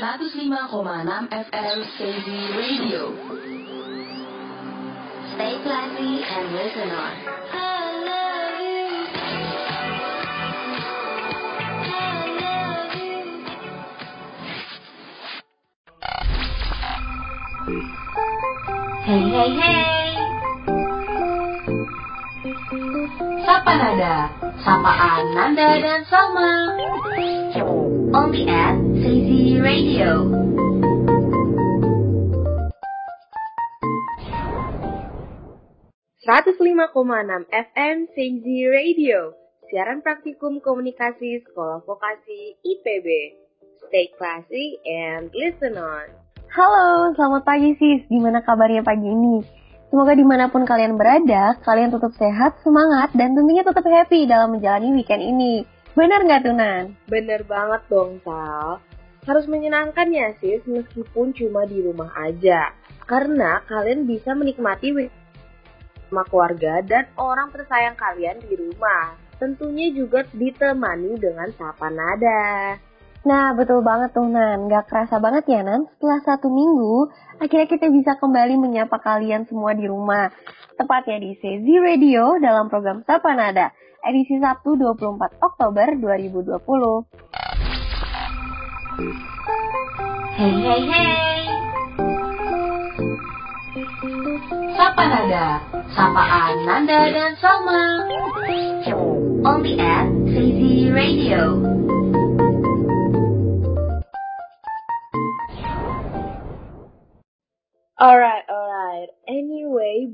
105,6 FM KZ Radio. Stay classy and listen on. Hey hey hey. Sapa Nada, sapaan Nanda dan Salma. Only at Crazy Radio. FM CZ Radio, siaran praktikum komunikasi Sekolah Vokasi IPB. Stay classy and listen on. Halo, selamat pagi sis. Gimana kabarnya pagi ini? Semoga di mana pun kalian berada, kalian tetap sehat, semangat, dan tentunya tetap happy dalam menjalani weekend ini. Bener nggak tuh Nan? Bener banget dong Sal. Harus menyenangkan ya sis meskipun cuma di rumah aja. Karena kalian bisa menikmati sama keluarga dan orang tersayang kalian di rumah. Tentunya juga ditemani dengan sapa nada. Nah, betul banget tuh Nan. Gak kerasa banget ya Nan, setelah satu minggu, akhirnya kita bisa kembali menyapa kalian semua di rumah. Tepatnya di Sezi Radio dalam program Sapa Nada, edisi Sabtu 24 Oktober 2020. Hey hey hey. Sapa Nada, sapaan Nanda dan Salma. Only at Crazy Radio. Alright, alright.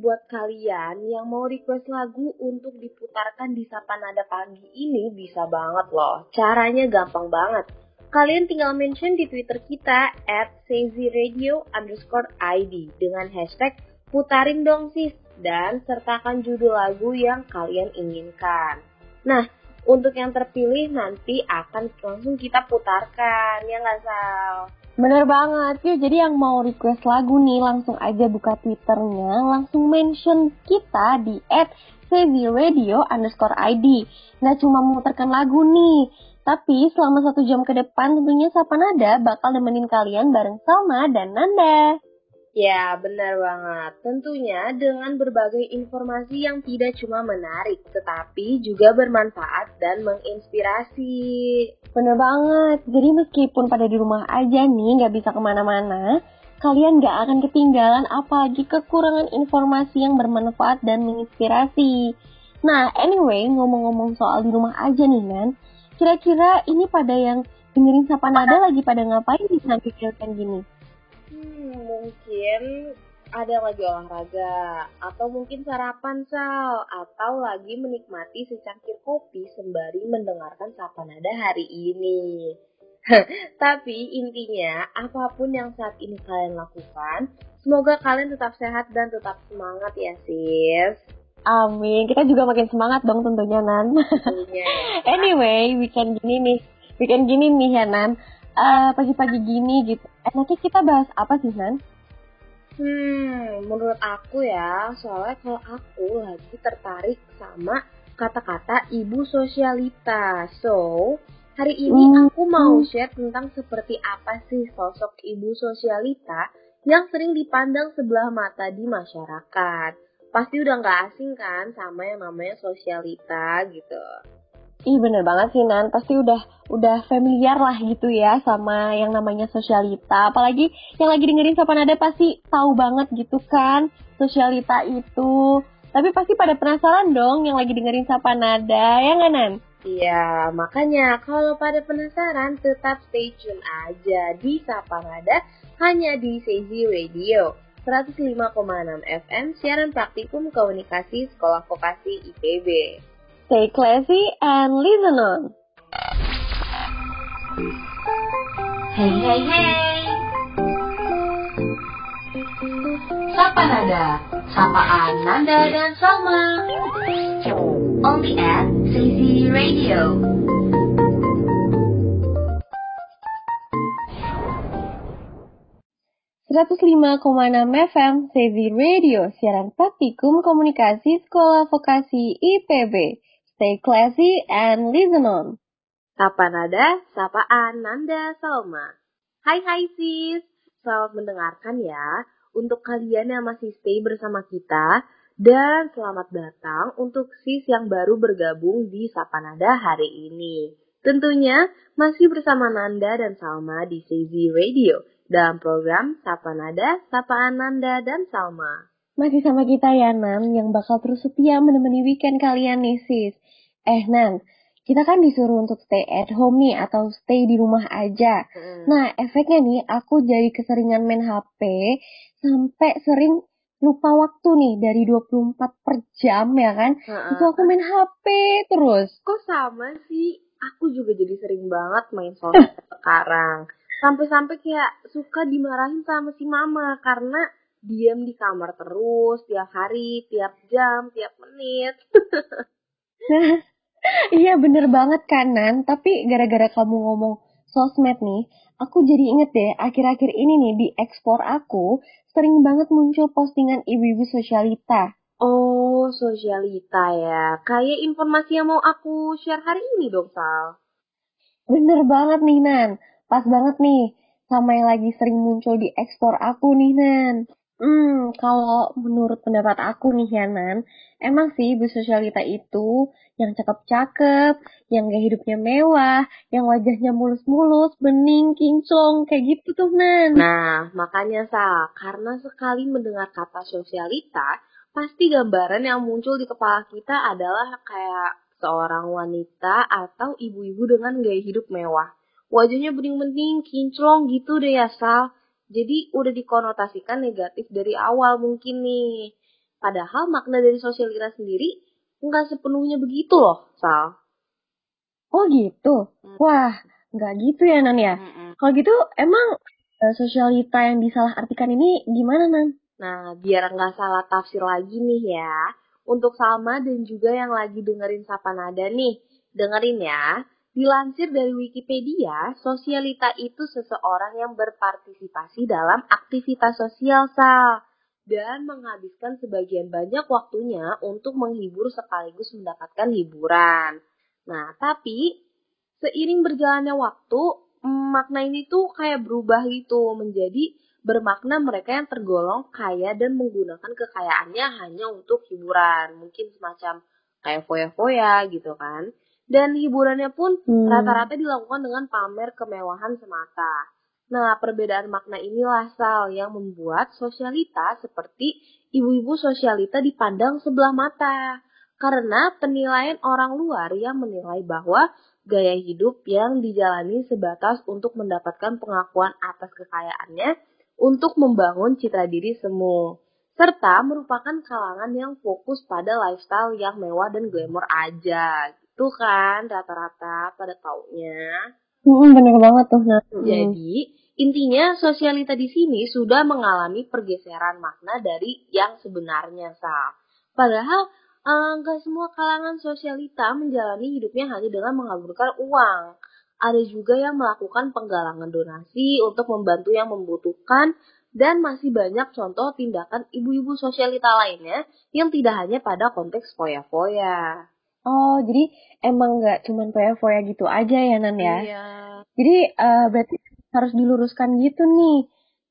Buat kalian yang mau request lagu untuk diputarkan di Sapa Nada pagi ini bisa banget loh. Caranya gampang banget. Kalian tinggal mention di Twitter kita at Radio underscore ID dengan hashtag putarin dong sis dan sertakan judul lagu yang kalian inginkan. Nah, untuk yang terpilih nanti akan langsung kita putarkan, ya nggak Sal? Bener banget, yuk jadi yang mau request lagu nih langsung aja buka twitternya, langsung mention kita di at Radio underscore ID. Nggak cuma memutarkan lagu nih, tapi selama satu jam ke depan tentunya Sapa Nada bakal nemenin kalian bareng Salma dan Nanda. Ya, benar banget. Tentunya dengan berbagai informasi yang tidak cuma menarik, tetapi juga bermanfaat dan menginspirasi. Bener banget. Jadi meskipun pada di rumah aja nih, nggak bisa ke mana-mana, kalian nggak akan ketinggalan apalagi kekurangan informasi yang bermanfaat dan menginspirasi. Nah, anyway, ngomong-ngomong soal di rumah aja nih, Nan. Kira-kira ini pada yang dengerin Sapa Nada lagi pada ngapain di sambil gini? Hmm, mungkin ada yang lagi olahraga, atau mungkin sarapan sal, atau lagi menikmati secangkir kopi sembari mendengarkan sapa nada hari ini. Tapi intinya, apa pun yang saat ini kalian lakukan, semoga kalian tetap sehat dan tetap semangat ya sis. Amin, kita juga makin semangat dong tentunya Nan. Tentunya. anyway, weekend gini nih, weekend gini nih ya Nan uh, pagi-pagi gini gitu. Enaknya kita bahas apa sih, Nan? Hmm, menurut aku ya, soalnya kalau aku lagi tertarik sama kata-kata ibu sosialita. So, hari ini hmm. aku mau share tentang seperti apa sih sosok ibu sosialita yang sering dipandang sebelah mata di masyarakat. Pasti udah nggak asing kan sama yang namanya sosialita gitu. Ih bener banget sih Nan, pasti udah udah familiar lah gitu ya sama yang namanya sosialita. Apalagi yang lagi dengerin Sapa Nada pasti tahu banget gitu kan sosialita itu. Tapi pasti pada penasaran dong yang lagi dengerin Sapa Nada, ya nggak Nan? Iya, makanya kalau pada penasaran tetap stay tune aja di Sapa Nada hanya di Seiji Radio. 105,6 FM siaran praktikum komunikasi Sekolah Vokasi IPB. Stay classy and listen on. Hey hey hey. Sapa Nada, sapaan Nanda dan Salma. Only at CZ Radio. FM CV Radio, siaran praktikum komunikasi Sekolah Vokasi IPB. Stay classy and listen on. Sapa Nada, Sapaan Nanda Salma. Hai hai sis, selamat mendengarkan ya untuk kalian yang masih stay bersama kita dan selamat datang untuk sis yang baru bergabung di Sapanada hari ini. Tentunya masih bersama Nanda dan Salma di CZ Radio dalam program Sapanada, Sapaan Nanda dan Salma. Masih sama kita ya Nan yang bakal terus setia menemani weekend kalian nih sis. Eh Nan, kita kan disuruh untuk stay at home nih atau stay di rumah aja. Hmm. Nah, efeknya nih aku jadi keseringan main HP sampai sering lupa waktu nih dari 24 per jam ya kan. Hmm. Itu aku main HP terus. Kok sama sih? Aku juga jadi sering banget main sosmed sekarang. Sampai-sampai kayak suka dimarahin sama si mama karena diam di kamar terus tiap hari, tiap jam, tiap menit. iya bener banget kanan, tapi gara-gara kamu ngomong sosmed nih, aku jadi inget deh akhir-akhir ini nih di ekspor aku sering banget muncul postingan ibu-ibu sosialita. Oh, sosialita ya. Kayak informasi yang mau aku share hari ini dong, Sal. Bener banget nih, Nan. Pas banget nih sama yang lagi sering muncul di ekspor aku nih, Nan. Hmm, kalau menurut pendapat aku nih Yanan, emang sih ibu sosialita itu yang cakep-cakep, yang gaya hidupnya mewah, yang wajahnya mulus-mulus, bening, kinclong, kayak gitu tuh Nan. Nah, makanya Sa, karena sekali mendengar kata sosialita, pasti gambaran yang muncul di kepala kita adalah kayak seorang wanita atau ibu-ibu dengan gaya hidup mewah. Wajahnya bening-bening, kinclong gitu deh ya Sal jadi udah dikonotasikan negatif dari awal mungkin nih. Padahal makna dari sosialita sendiri nggak sepenuhnya begitu loh, Sal. Oh gitu? Hmm. Wah, nggak gitu ya, Nan ya? Hmm. Kalau gitu, emang uh, sosialita yang disalahartikan ini gimana, Nan? Nah, biar nggak salah tafsir lagi nih ya. Untuk Salma dan juga yang lagi dengerin Sapa Nada nih. Dengerin ya. Dilansir dari Wikipedia, sosialita itu seseorang yang berpartisipasi dalam aktivitas sosial sal dan menghabiskan sebagian banyak waktunya untuk menghibur sekaligus mendapatkan hiburan. Nah, tapi seiring berjalannya waktu, makna ini tuh kayak berubah gitu menjadi bermakna mereka yang tergolong kaya dan menggunakan kekayaannya hanya untuk hiburan. Mungkin semacam kayak foya-foya gitu kan dan hiburannya pun hmm. rata-rata dilakukan dengan pamer kemewahan semata. Nah, perbedaan makna inilah Sal yang membuat sosialita seperti ibu-ibu sosialita dipandang sebelah mata. Karena penilaian orang luar yang menilai bahwa gaya hidup yang dijalani sebatas untuk mendapatkan pengakuan atas kekayaannya untuk membangun citra diri semu. Serta merupakan kalangan yang fokus pada lifestyle yang mewah dan glamour aja gitu kan rata-rata pada taunya. Hmm, bener banget tuh. Nah. Jadi intinya sosialita di sini sudah mengalami pergeseran makna dari yang sebenarnya sa. Padahal enggak eh, semua kalangan sosialita menjalani hidupnya hanya dengan mengaburkan uang. Ada juga yang melakukan penggalangan donasi untuk membantu yang membutuhkan dan masih banyak contoh tindakan ibu-ibu sosialita lainnya yang tidak hanya pada konteks foya-foya. Oh, jadi emang nggak cuman foya-foya gitu aja ya, Nan ya? Iya. Jadi uh, berarti harus diluruskan gitu nih.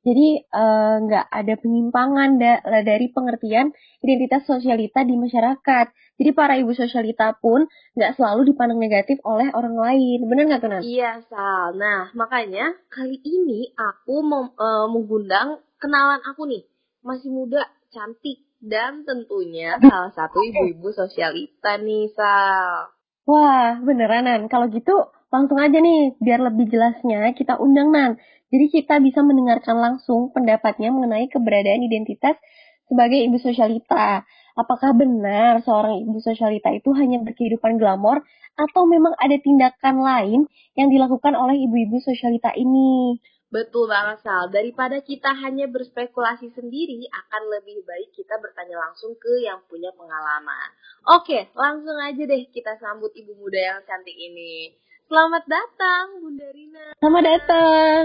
Jadi uh, nggak ada penyimpangan da dari pengertian identitas sosialita di masyarakat. Jadi para ibu sosialita pun nggak selalu dipandang negatif oleh orang lain. Bener nggak tuh, Nan? Iya, Sal. Nah, makanya kali ini aku mau uh, mengundang kenalan aku nih. Masih muda, cantik, dan tentunya salah satu ibu-ibu sosialita nih, Sal. Wah, beneran, Kalau gitu, langsung aja nih, biar lebih jelasnya kita undang Nan. Jadi kita bisa mendengarkan langsung pendapatnya mengenai keberadaan identitas sebagai ibu sosialita. Apakah benar seorang ibu sosialita itu hanya berkehidupan glamor atau memang ada tindakan lain yang dilakukan oleh ibu-ibu sosialita ini? Betul banget Sal, daripada kita hanya berspekulasi sendiri, akan lebih baik kita bertanya langsung ke yang punya pengalaman. Oke, langsung aja deh kita sambut ibu muda yang cantik ini. Selamat datang Bunda Rina. Selamat datang.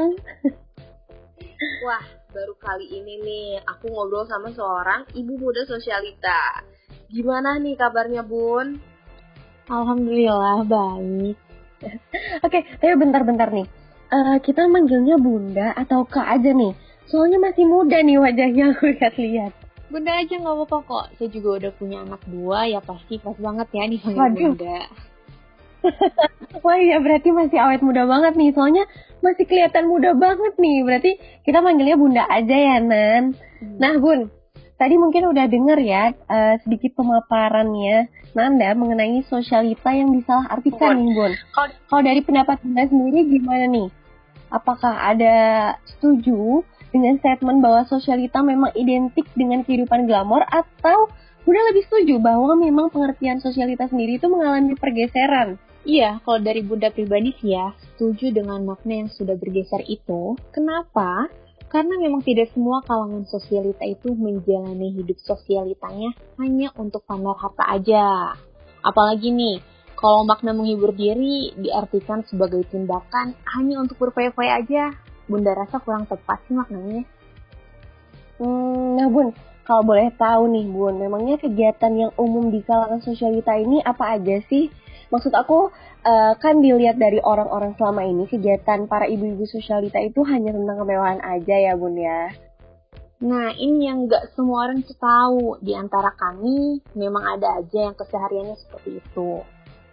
Wah, baru kali ini nih aku ngobrol sama seorang ibu muda sosialita. Gimana nih kabarnya Bun? Alhamdulillah baik. Oke, tapi bentar-bentar nih uh, kita manggilnya bunda atau kak aja nih? Soalnya masih muda nih wajahnya aku lihat-lihat. Bunda aja nggak apa-apa kok. Saya juga udah punya anak dua, ya pasti pas banget ya nih panggil bunda. Wah iya berarti masih awet muda banget nih. Soalnya masih kelihatan muda banget nih. Berarti kita manggilnya bunda aja ya Nan. Hmm. Nah bun, tadi mungkin udah denger ya uh, sedikit pemaparannya Nanda mengenai sosialita yang disalahartikan nih Bun. Kalau dari pendapat Bunda sendiri gimana nih? Apakah ada setuju dengan statement bahwa sosialita memang identik dengan kehidupan glamor atau Bunda lebih setuju bahwa memang pengertian sosialita sendiri itu mengalami pergeseran? Iya, kalau dari Bunda pribadi sih ya, setuju dengan makna yang sudah bergeser itu. Kenapa? Karena memang tidak semua kalangan sosialita itu menjalani hidup sosialitanya hanya untuk pamer harta aja. Apalagi nih, kalau makna menghibur diri diartikan sebagai tindakan hanya untuk berfoya-foya aja, Bunda rasa kurang tepat sih maknanya. Hmm, nah Bun, kalau boleh tahu nih Bun, memangnya kegiatan yang umum di kalangan sosialita ini apa aja sih? Maksud aku uh, kan dilihat dari orang-orang selama ini kegiatan para ibu-ibu sosialita itu hanya tentang kemewahan aja ya bun ya. Nah ini yang nggak semua orang tahu. Di antara kami memang ada aja yang kesehariannya seperti itu.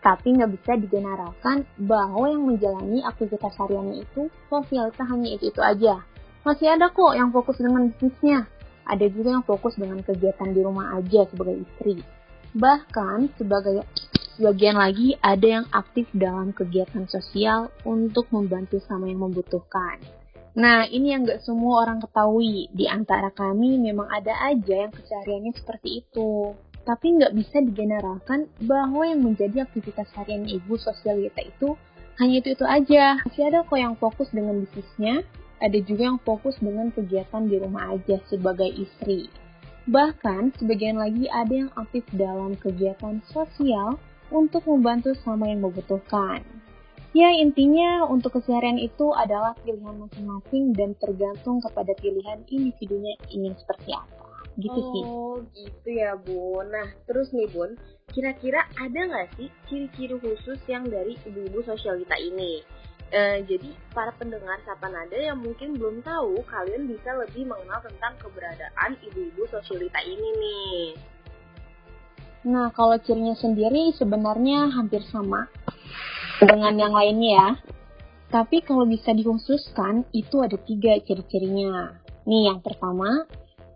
Tapi nggak bisa digeneralkan bahwa yang menjalani aktivitas hariannya itu sosialita hanya itu-itu aja. Masih ada kok yang fokus dengan bisnisnya. Ada juga yang fokus dengan kegiatan di rumah aja sebagai istri. Bahkan sebagai Sebagian lagi ada yang aktif dalam kegiatan sosial untuk membantu sama yang membutuhkan. Nah, ini yang gak semua orang ketahui. Di antara kami memang ada aja yang kesehariannya seperti itu. Tapi nggak bisa digeneralkan bahwa yang menjadi aktivitas harian ibu sosialita itu hanya itu-itu aja. Masih ada kok yang fokus dengan bisnisnya, ada juga yang fokus dengan kegiatan di rumah aja sebagai istri. Bahkan, sebagian lagi ada yang aktif dalam kegiatan sosial untuk membantu sama yang membutuhkan. Ya, intinya untuk keseharian itu adalah pilihan masing-masing dan tergantung kepada pilihan individunya ingin seperti apa. Gitu oh, sih. Oh, gitu ya, Bun. Nah, terus nih, Bun, kira-kira ada nggak sih ciri-ciri khusus yang dari ibu-ibu sosialita ini? Uh, jadi para pendengar Sapa Nada yang mungkin belum tahu, kalian bisa lebih mengenal tentang keberadaan ibu-ibu sosialita ini nih. Nah, kalau cirinya sendiri sebenarnya hampir sama dengan yang lainnya ya. Tapi kalau bisa dikhususkan, itu ada tiga ciri-cirinya. Nih, yang pertama,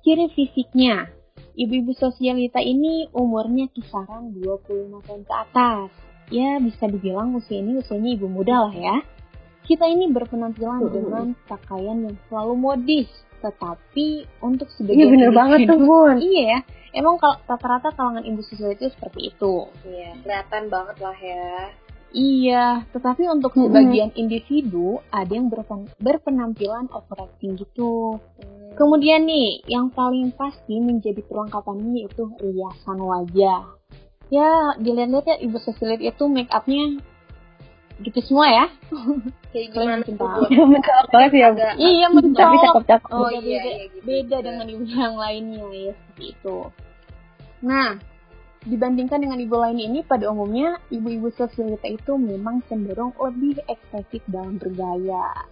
ciri fisiknya. Ibu-ibu sosialita ini umurnya kisaran 25 tahun ke atas. Ya, bisa dibilang usia ini usianya ibu muda lah ya. Kita ini berpenampilan dengan pakaian yang selalu modis, tetapi untuk sebagian Iya bener banget tuh Bun. Iya ya, emang kalau rata-rata kalangan ibu siswa itu seperti itu. Iya, kelihatan banget lah ya. Iya, tetapi untuk sebagian mm-hmm. individu ada yang berpen berpenampilan overacting gitu. Mm. Kemudian nih, yang paling pasti menjadi perlengkapannya itu riasan wajah. Ya, dilihat-lihat ya ibu sosialit itu make upnya gitu semua ya. Kayak gimana mencolok banget ya. Iya, mencolok. Tapi cakep-cakep. Oh iya, iya, gitu. Beda dengan ibu yang lainnya ya seperti itu. Nah, dibandingkan dengan ibu lain ini, pada umumnya ibu-ibu sosialita itu memang cenderung lebih ekspresif dalam bergaya.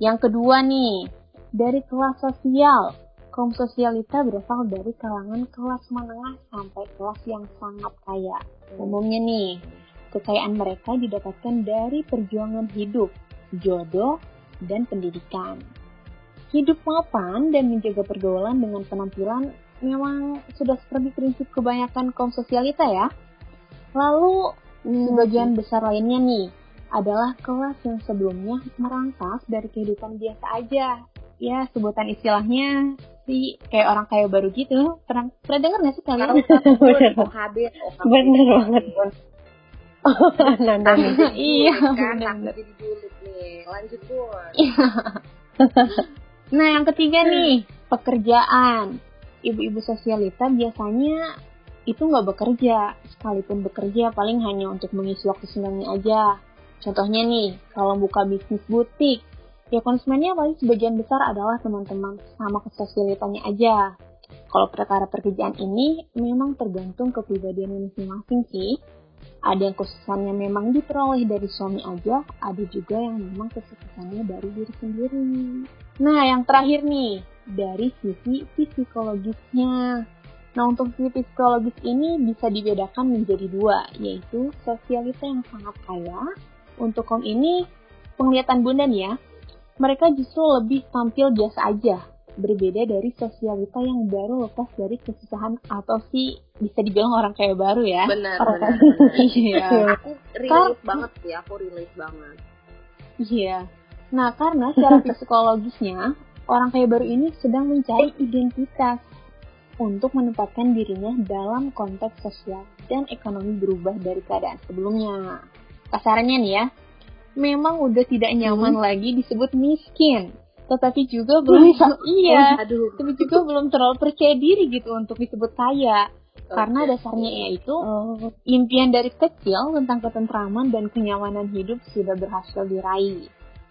Yang kedua nih, dari kelas sosial. Kaum sosialita berasal dari kalangan kelas menengah sampai kelas yang sangat kaya. Umumnya nih, kekayaan mereka didapatkan dari perjuangan hidup, jodoh, dan pendidikan. Hidup mapan dan menjaga pergaulan dengan penampilan memang sudah seperti prinsip kebanyakan kaum sosialita ya. Lalu hmm. sebagian besar lainnya nih adalah kelas yang sebelumnya merangkak dari kehidupan biasa aja. Ya, sebutan istilahnya sih kayak orang kaya baru gitu. Pernah pernah dengar nggak sih kalian? OHB. Bener banget. Oh, Nanda Iya, kan jadi julid nih. Lanjut, Bun. nah, yang ketiga nih, pekerjaan ibu-ibu sosialita biasanya itu nggak bekerja, sekalipun bekerja paling hanya untuk mengisi waktu senangnya aja. Contohnya nih, kalau buka bisnis butik, ya konsumennya paling sebagian besar adalah teman-teman sama kesosialitanya aja. Kalau perkara pekerjaan ini memang tergantung kepribadian masing-masing sih. Ada yang kesuksesannya memang diperoleh dari suami aja, ada juga yang memang kesuksesannya dari diri sendiri. Nah, yang terakhir nih, dari sisi psikologisnya. Nah, untuk sisi psikologis ini bisa dibedakan menjadi dua, yaitu sosialita yang sangat kaya. Untuk kaum ini, penglihatan bunda nih ya, mereka justru lebih tampil biasa aja, berbeda dari sosialita yang baru lepas dari kesusahan atau si bisa dibilang orang kayak baru ya. Benar, Orang benar. benar. Iya. Aku relate banget sih, aku relate banget. Iya. Nah, karena secara psikologisnya, orang kaya baru ini sedang mencari identitas untuk menempatkan dirinya dalam konteks sosial dan ekonomi berubah dari keadaan sebelumnya. Kasarnya nih ya, memang udah tidak nyaman lagi disebut miskin, tetapi juga belum iya, Aduh. tapi juga belum terlalu percaya diri gitu untuk disebut kaya. Karena Oke. dasarnya yaitu Oh, Impian dari kecil tentang ketentraman dan kenyamanan hidup sudah berhasil diraih.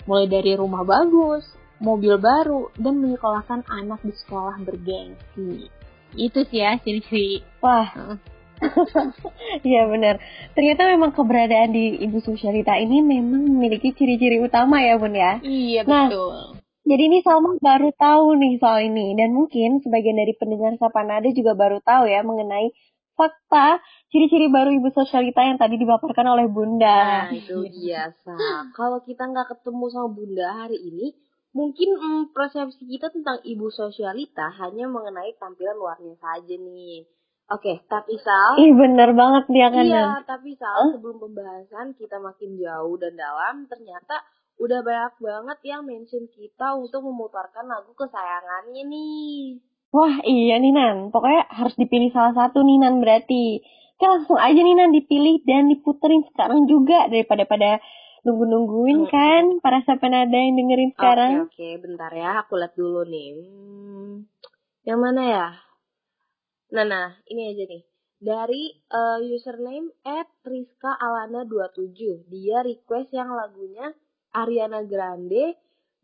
Mulai dari rumah bagus, mobil baru, dan menyekolahkan anak di sekolah bergengsi. Itu sih ya ciri-ciri. wah. Iya benar. Ternyata memang keberadaan di Ibu Sosialita ini memang memiliki ciri-ciri utama ya Bun ya. Iya Nah, betul. Jadi ini Salma baru tahu nih soal ini dan mungkin sebagian dari pendengar Sapanada juga baru tahu ya mengenai fakta ciri-ciri baru Ibu Sosialita yang tadi dipaparkan oleh Bunda. Nah, itu dia, Sa. Kalau kita nggak ketemu sama Bunda hari ini, mungkin mm, persepsi kita tentang ibu sosialita hanya mengenai tampilan luarnya saja nih. Oke, tapi Sal, Ih bener banget dia kan iya, tapi Sal, sebelum pembahasan kita makin jauh dan dalam, ternyata udah banyak banget yang mention kita untuk memutarkan lagu kesayangannya nih. Wah iya nih Nan, pokoknya harus dipilih salah satu nih Nan berarti. Oke langsung aja nih Nan dipilih dan diputerin sekarang juga daripada pada nunggu-nungguin Mm-mm. kan para Sapanada yang dengerin sekarang. Oke, oke, bentar ya, aku lihat dulu nih. Hmm, yang mana ya? Nah, nah, ini aja nih. Dari eh, username at Rizka Alana 27. Dia request yang lagunya Ariana Grande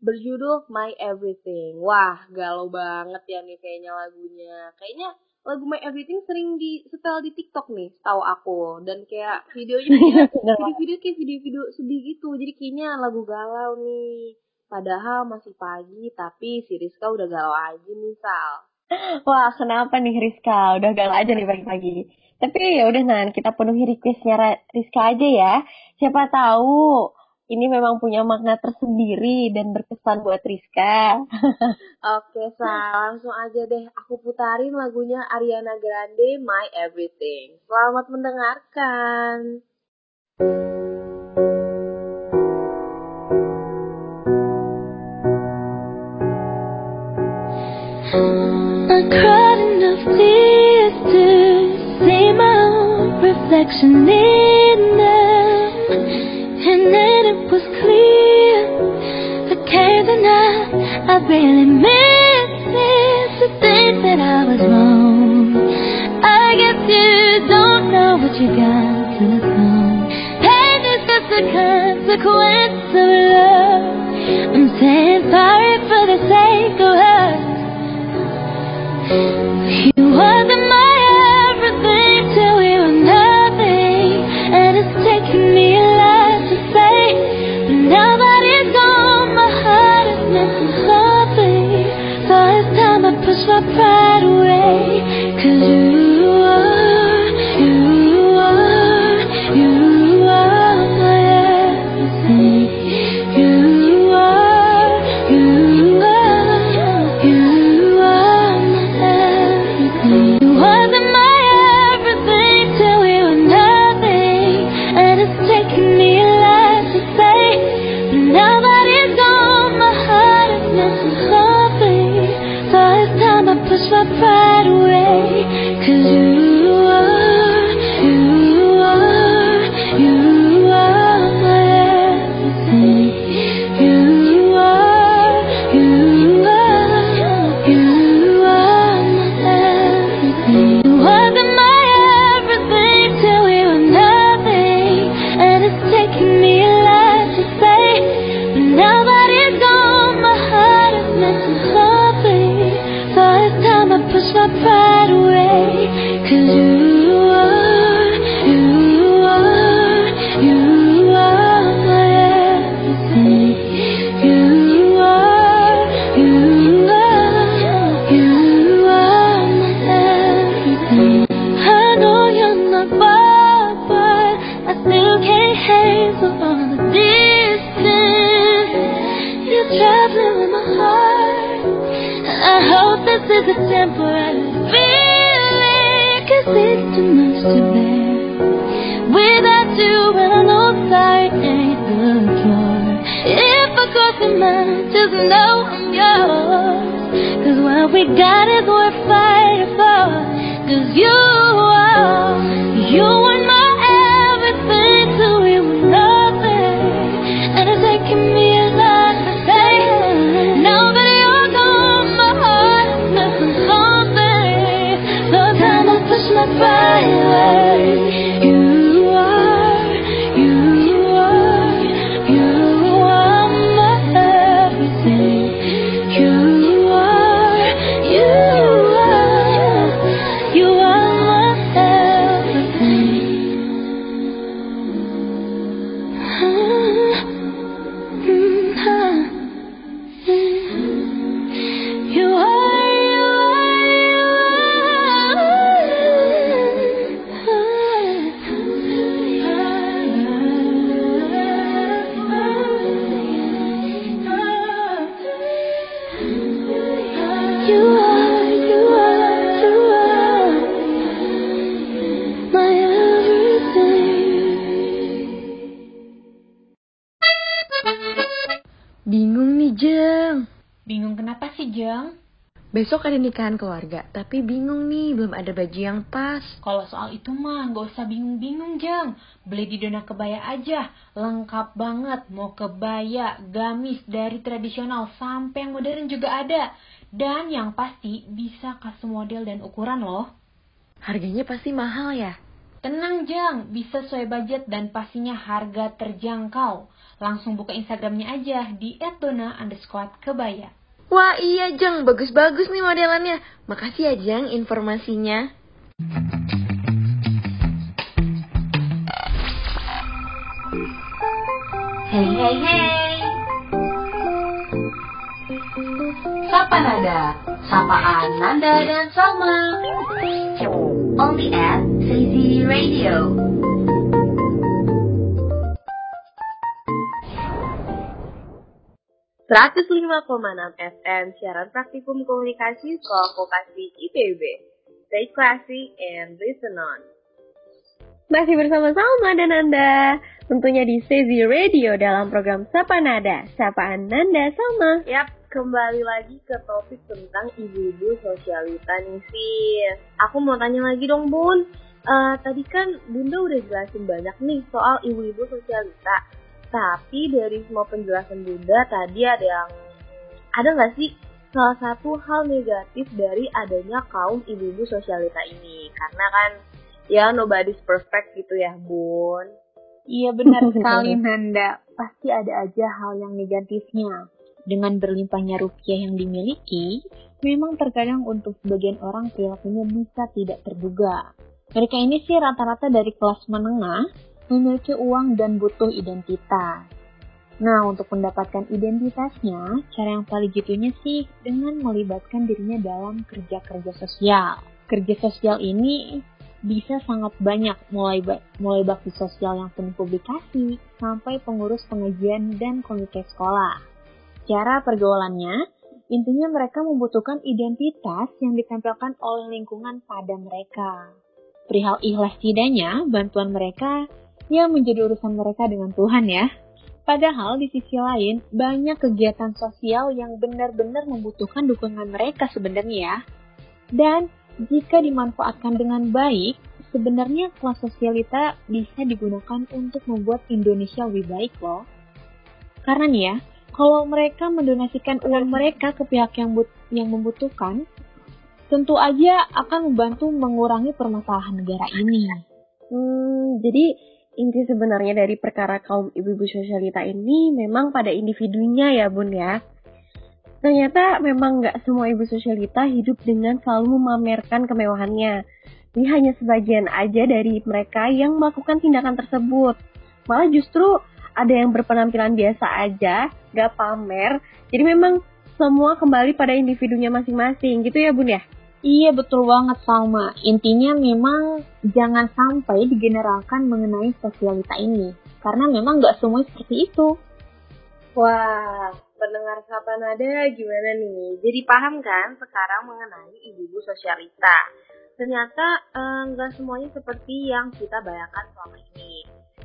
berjudul My Everything. Wah, galau banget ya nih kayaknya lagunya. Kayaknya lagu My Everything sering di setel di TikTok nih, tahu aku. Dan kayak videonya video-video kayak video-video sedih gitu. Jadi kayaknya lagu galau nih. Padahal masih pagi, tapi si Rizka udah galau aja nih, Sal. Wah, kenapa nih Rizka? Udah galau aja nih pagi-pagi. Tapi ya udah Nan, kita penuhi requestnya Rizka aja ya. Siapa tahu ini memang punya makna tersendiri dan berkesan buat Rizka. Oke, Sal. Langsung aja deh. Aku putarin lagunya Ariana Grande, My Everything. Selamat mendengarkan. I cried enough tears to see my own reflection in them. And then it was clear came the night I really missed it to think that I was wrong. I guess you don't know what you got till it's gone. Pain is just a consequence of love. I'm saying sorry for the sake of us. You wasn't my Besok ada nikahan keluarga, tapi bingung nih, belum ada baju yang pas. Kalau soal itu mah nggak usah bingung-bingung, Jeng. Beli di Dona Kebaya aja. Lengkap banget. Mau kebaya, gamis, dari tradisional sampai yang modern juga ada. Dan yang pasti bisa custom model dan ukuran loh. Harganya pasti mahal ya? Tenang, Jeng. Bisa sesuai budget dan pastinya harga terjangkau. Langsung buka Instagramnya aja di @dona underscore kebaya. Wah iya, Jeng. Bagus-bagus nih modelannya. Makasih ya, Jeng, informasinya. Hey hey hey. Sapa Nada, sapaan Nanda dan Salma. Only at CZ Radio. Enam FM siaran praktikum komunikasi Sekolah Vokasi IPB. Stay classy and listen on. Masih bersama Salma dan Nanda, tentunya di Sezi Radio dalam program Sapa Nada, Sapaan Nanda Salma. Yap, kembali lagi ke topik tentang ibu-ibu sosialita nih sis. Aku mau tanya lagi dong bun. Eh, tadi kan bunda udah jelasin banyak nih soal ibu-ibu sosialita. Tapi dari semua penjelasan bunda tadi ada yang ada nggak sih salah satu hal negatif dari adanya kaum ibu-ibu sosialita ini? Karena kan ya nobody's perfect gitu ya bun. Iya benar sekali Nanda. Pasti ada aja hal yang negatifnya. Dengan berlimpahnya rupiah yang dimiliki, memang terkadang untuk sebagian orang perilakunya bisa tidak terduga. Mereka ini sih rata-rata dari kelas menengah, memiliki uang dan butuh identitas. Nah, untuk mendapatkan identitasnya, cara yang paling gitunya sih dengan melibatkan dirinya dalam kerja-kerja sosial. Kerja sosial ini bisa sangat banyak mulai ba- mulai bakti sosial yang penuh publikasi sampai pengurus pengajian dan komite sekolah. Cara pergaulannya, intinya mereka membutuhkan identitas yang ditempelkan oleh lingkungan pada mereka. Perihal ikhlas tidaknya, bantuan mereka yang menjadi urusan mereka dengan Tuhan ya. Padahal di sisi lain, banyak kegiatan sosial yang benar-benar membutuhkan dukungan mereka sebenarnya ya. Dan jika dimanfaatkan dengan baik, sebenarnya kelas sosialita bisa digunakan untuk membuat Indonesia lebih baik loh. Karena nih ya, kalau mereka mendonasikan uang mereka ke pihak yang but- yang membutuhkan, tentu aja akan membantu mengurangi permasalahan negara ini. Hmm, jadi inti sebenarnya dari perkara kaum ibu-ibu sosialita ini memang pada individunya ya bun ya. Ternyata memang nggak semua ibu sosialita hidup dengan selalu memamerkan kemewahannya. Ini hanya sebagian aja dari mereka yang melakukan tindakan tersebut. Malah justru ada yang berpenampilan biasa aja, nggak pamer. Jadi memang semua kembali pada individunya masing-masing gitu ya bun ya? Iya betul banget Salma. Intinya memang jangan sampai digeneralkan mengenai sosialita ini. Karena memang nggak semuanya seperti itu. Wah, pendengar Sapa Nada gimana nih? Jadi paham kan sekarang mengenai ibu-ibu sosialita? Ternyata eh, nggak semuanya seperti yang kita bayangkan selama ini.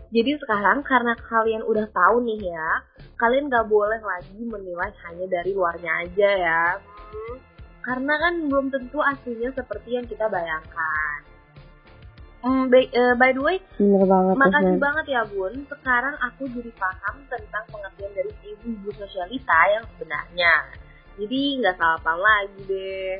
Jadi sekarang karena kalian udah tahu nih ya, kalian nggak boleh lagi menilai hanya dari luarnya aja ya. Hmm, karena kan belum tentu aslinya seperti yang kita bayangkan. Hmm, by, eh, by the way, Bener banget Makasih Nan. banget ya Bun. Sekarang aku jadi paham tentang pengertian dari ibu-ibu sosialita yang sebenarnya. Jadi nggak salah paham lagi deh.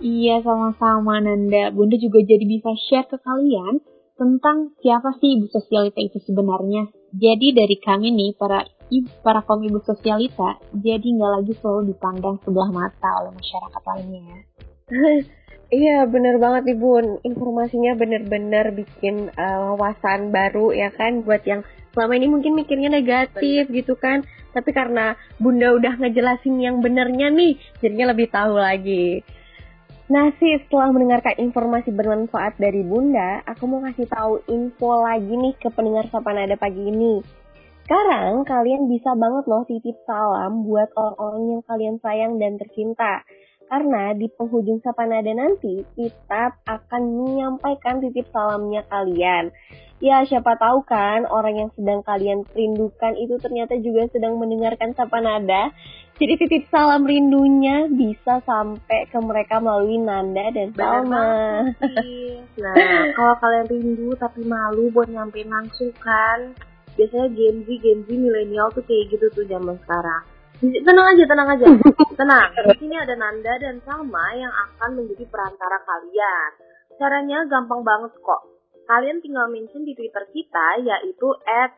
Iya, sama-sama Nanda. Bunda juga jadi bisa share ke kalian tentang siapa sih ibu sosialita itu sebenarnya. Jadi dari kami nih, para para kaum ibu sosialita, jadi nggak lagi selalu dipandang sebelah mata oleh masyarakat lainnya ya. Iya bener banget nih Bun, informasinya bener-bener bikin eh, wawasan baru ya kan buat yang selama ini mungkin mikirnya negatif gitu kan. Tapi karena Bunda udah ngejelasin yang benernya nih, jadinya lebih tahu lagi. Nah sih setelah mendengarkan informasi bermanfaat dari Bunda, aku mau kasih tahu info lagi nih ke pendengar Sapa Nada pagi ini. Sekarang kalian bisa banget loh titip salam buat orang-orang yang kalian sayang dan tercinta. Karena di penghujung Sapa Nada nanti, kita akan menyampaikan titip salamnya kalian. Ya, siapa tahu kan orang yang sedang kalian rindukan itu ternyata juga sedang mendengarkan Sapa Nada. Jadi titip salam rindunya bisa sampai ke mereka melalui Nanda dan Salma. Nah, kalau kalian rindu tapi malu buat nyampein langsung kan, biasanya Gen Z, Gen Z milenial tuh kayak gitu tuh zaman sekarang. Tenang aja, tenang aja. Tenang. Di sini ada Nanda dan Salma yang akan menjadi perantara kalian. Caranya gampang banget kok. Kalian tinggal mention di Twitter kita yaitu at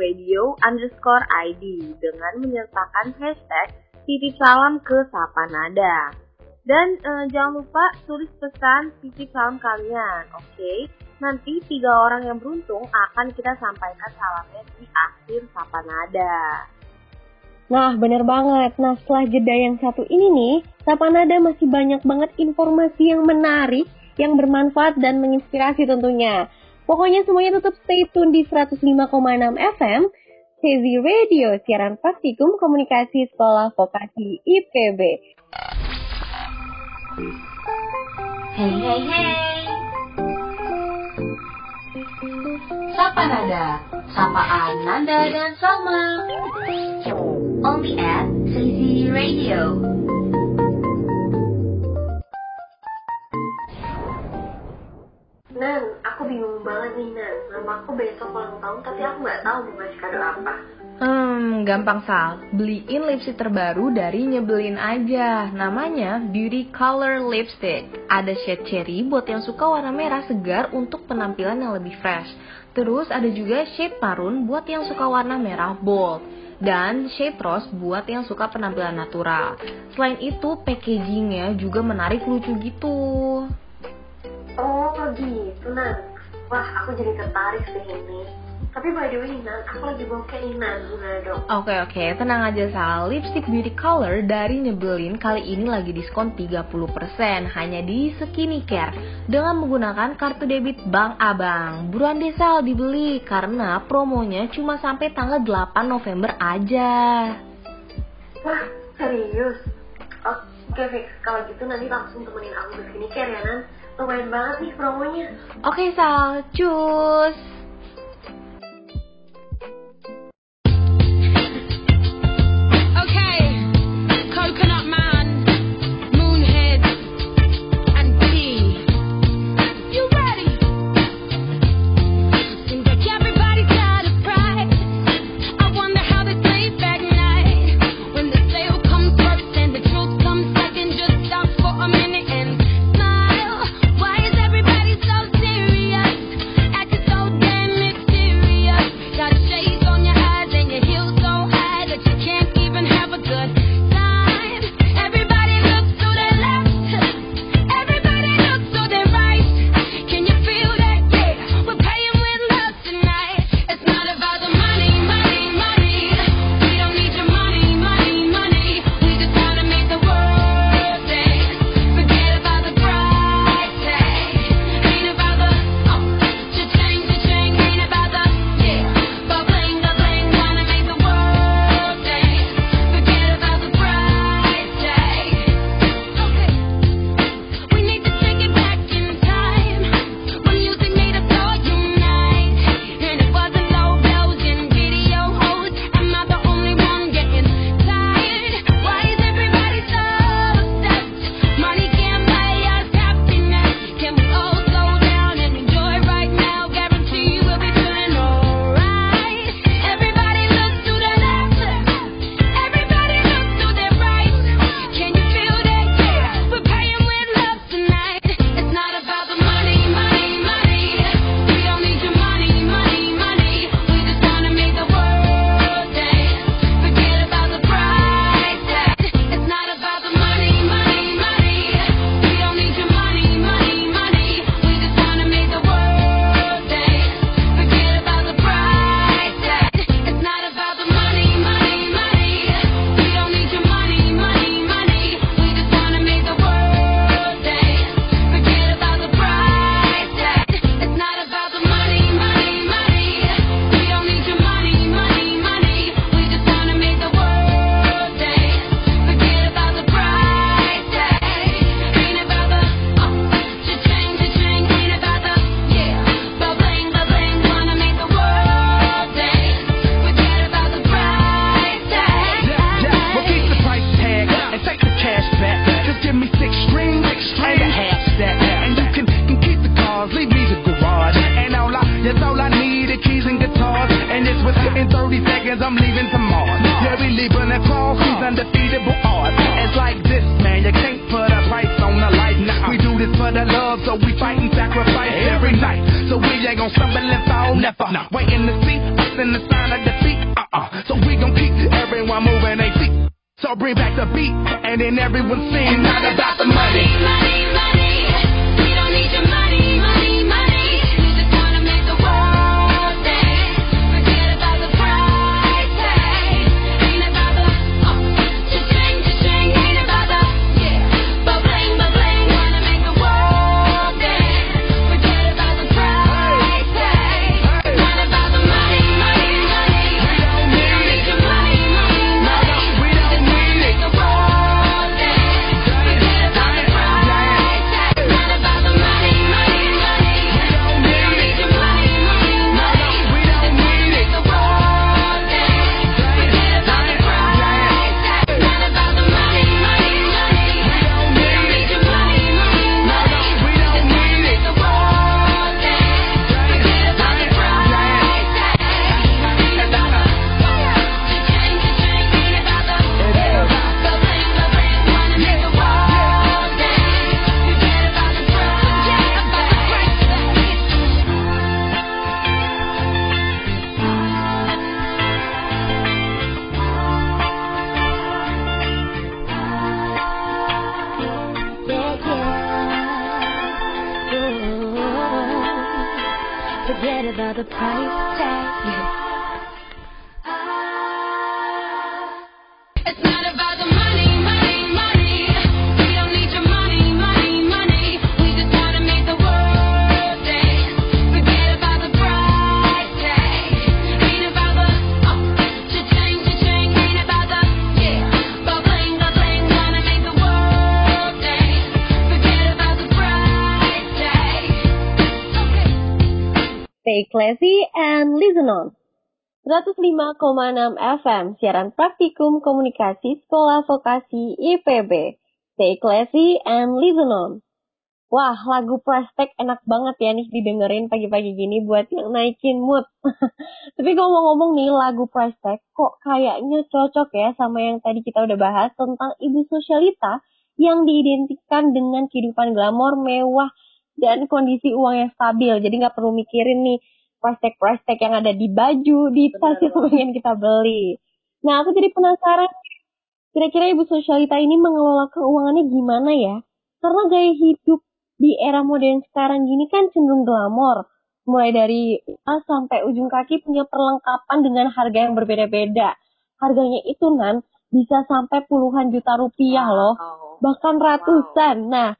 Radio underscore ID dengan menyertakan hashtag titip salam ke Sapa Nada. Dan eh, jangan lupa tulis pesan titip salam kalian, oke? Nanti tiga orang yang beruntung akan kita sampaikan salamnya di akhir Sapa Nada. Nah, bener banget. Nah, setelah jeda yang satu ini nih, Sapa Nada masih banyak banget informasi yang menarik, yang bermanfaat dan menginspirasi tentunya. Pokoknya semuanya tetap stay tune di 105,6 FM, Crazy Radio, siaran praktikum komunikasi sekolah vokasi IPB. Hey hey hey. Sapa Nada, sapaan Nanda dan Salma. Only at Crazy Radio. Nan, aku bingung banget nih Nan. Nama aku besok ulang tahun tapi aku nggak tahu mau ngasih kado apa. Hmm, gampang Sal. Beliin lipstick terbaru dari Nyebelin aja. Namanya Beauty Color Lipstick. Ada shade cherry buat yang suka warna merah segar untuk penampilan yang lebih fresh. Terus ada juga shade maroon buat yang suka warna merah bold. Dan shade rose buat yang suka penampilan natural. Selain itu, packagingnya juga menarik lucu gitu. Oh gitu Nan. Wah aku jadi tertarik deh ini. Tapi by the way Nan, aku lagi bokeh nih Nan, gimana dong? Oke oke, tenang aja Sal. Lipstick Beauty Color dari Nyebelin kali ini lagi diskon 30% hanya di Skincare dengan menggunakan kartu debit Bank Abang. Buruan deh Sal dibeli karena promonya cuma sampai tanggal 8 November aja. Wah serius? Oke fix, kalau gitu nanti langsung temenin aku ke skincare ya Nan. Lumayan banget nih promonya. Oke Sal, cus. Coconut man. Heaven to Mars. Yeah, we leaving across these undefeatable odds. It's like this, man, you can't put a price on the life. Nah, we do this for the love, so we fight and sacrifice every night. So we ain't gonna stumble and fall, never. Waiting to see us in the sign of defeat. Uh-uh. So we gon' keep everyone moving their feet. So bring back the beat, and then everyone sing not about the money. Money, money, Stay classy and listen on. 105,6 FM, siaran praktikum komunikasi Sekolah Vokasi IPB. Stay classy and listen on. Wah, lagu Prestek enak banget ya nih didengerin pagi-pagi gini buat yang naikin mood. Tapi ngomong-ngomong nih, lagu Prestek kok kayaknya cocok ya sama yang tadi kita udah bahas tentang ibu sosialita yang diidentikan dengan kehidupan glamor, mewah, dan kondisi uang yang stabil. Jadi nggak perlu mikirin nih prestek-prestek yang ada di baju, di tas yang pengen kita beli. Nah, aku jadi penasaran, kira-kira ibu sosialita ini mengelola keuangannya gimana ya? Karena gaya hidup di era modern sekarang gini kan cenderung glamor. Mulai dari A sampai ujung kaki punya perlengkapan dengan harga yang berbeda-beda. Harganya itu nan bisa sampai puluhan juta rupiah loh, bahkan ratusan. Nah,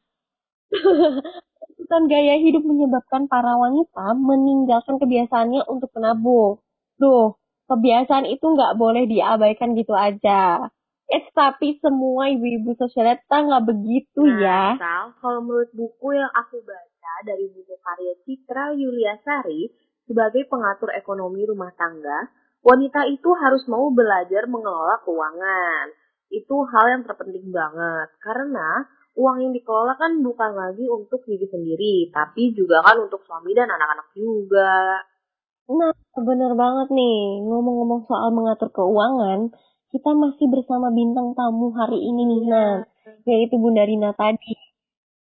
dan gaya hidup menyebabkan para wanita meninggalkan kebiasaannya untuk menabung. Duh, kebiasaan itu nggak boleh diabaikan gitu aja. Eh, tapi semua ibu-ibu sosialita nggak begitu ya. Nah, Sal, kalau menurut buku yang aku baca dari buku karya Citra Yuliasari sebagai pengatur ekonomi rumah tangga, wanita itu harus mau belajar mengelola keuangan. Itu hal yang terpenting banget karena uang yang dikelola kan bukan lagi untuk diri sendiri, tapi juga kan untuk suami dan anak-anak juga. Nah, bener banget nih. Ngomong-ngomong soal mengatur keuangan, kita masih bersama bintang tamu hari ini nih, Nan. Yaitu Bunda Rina tadi.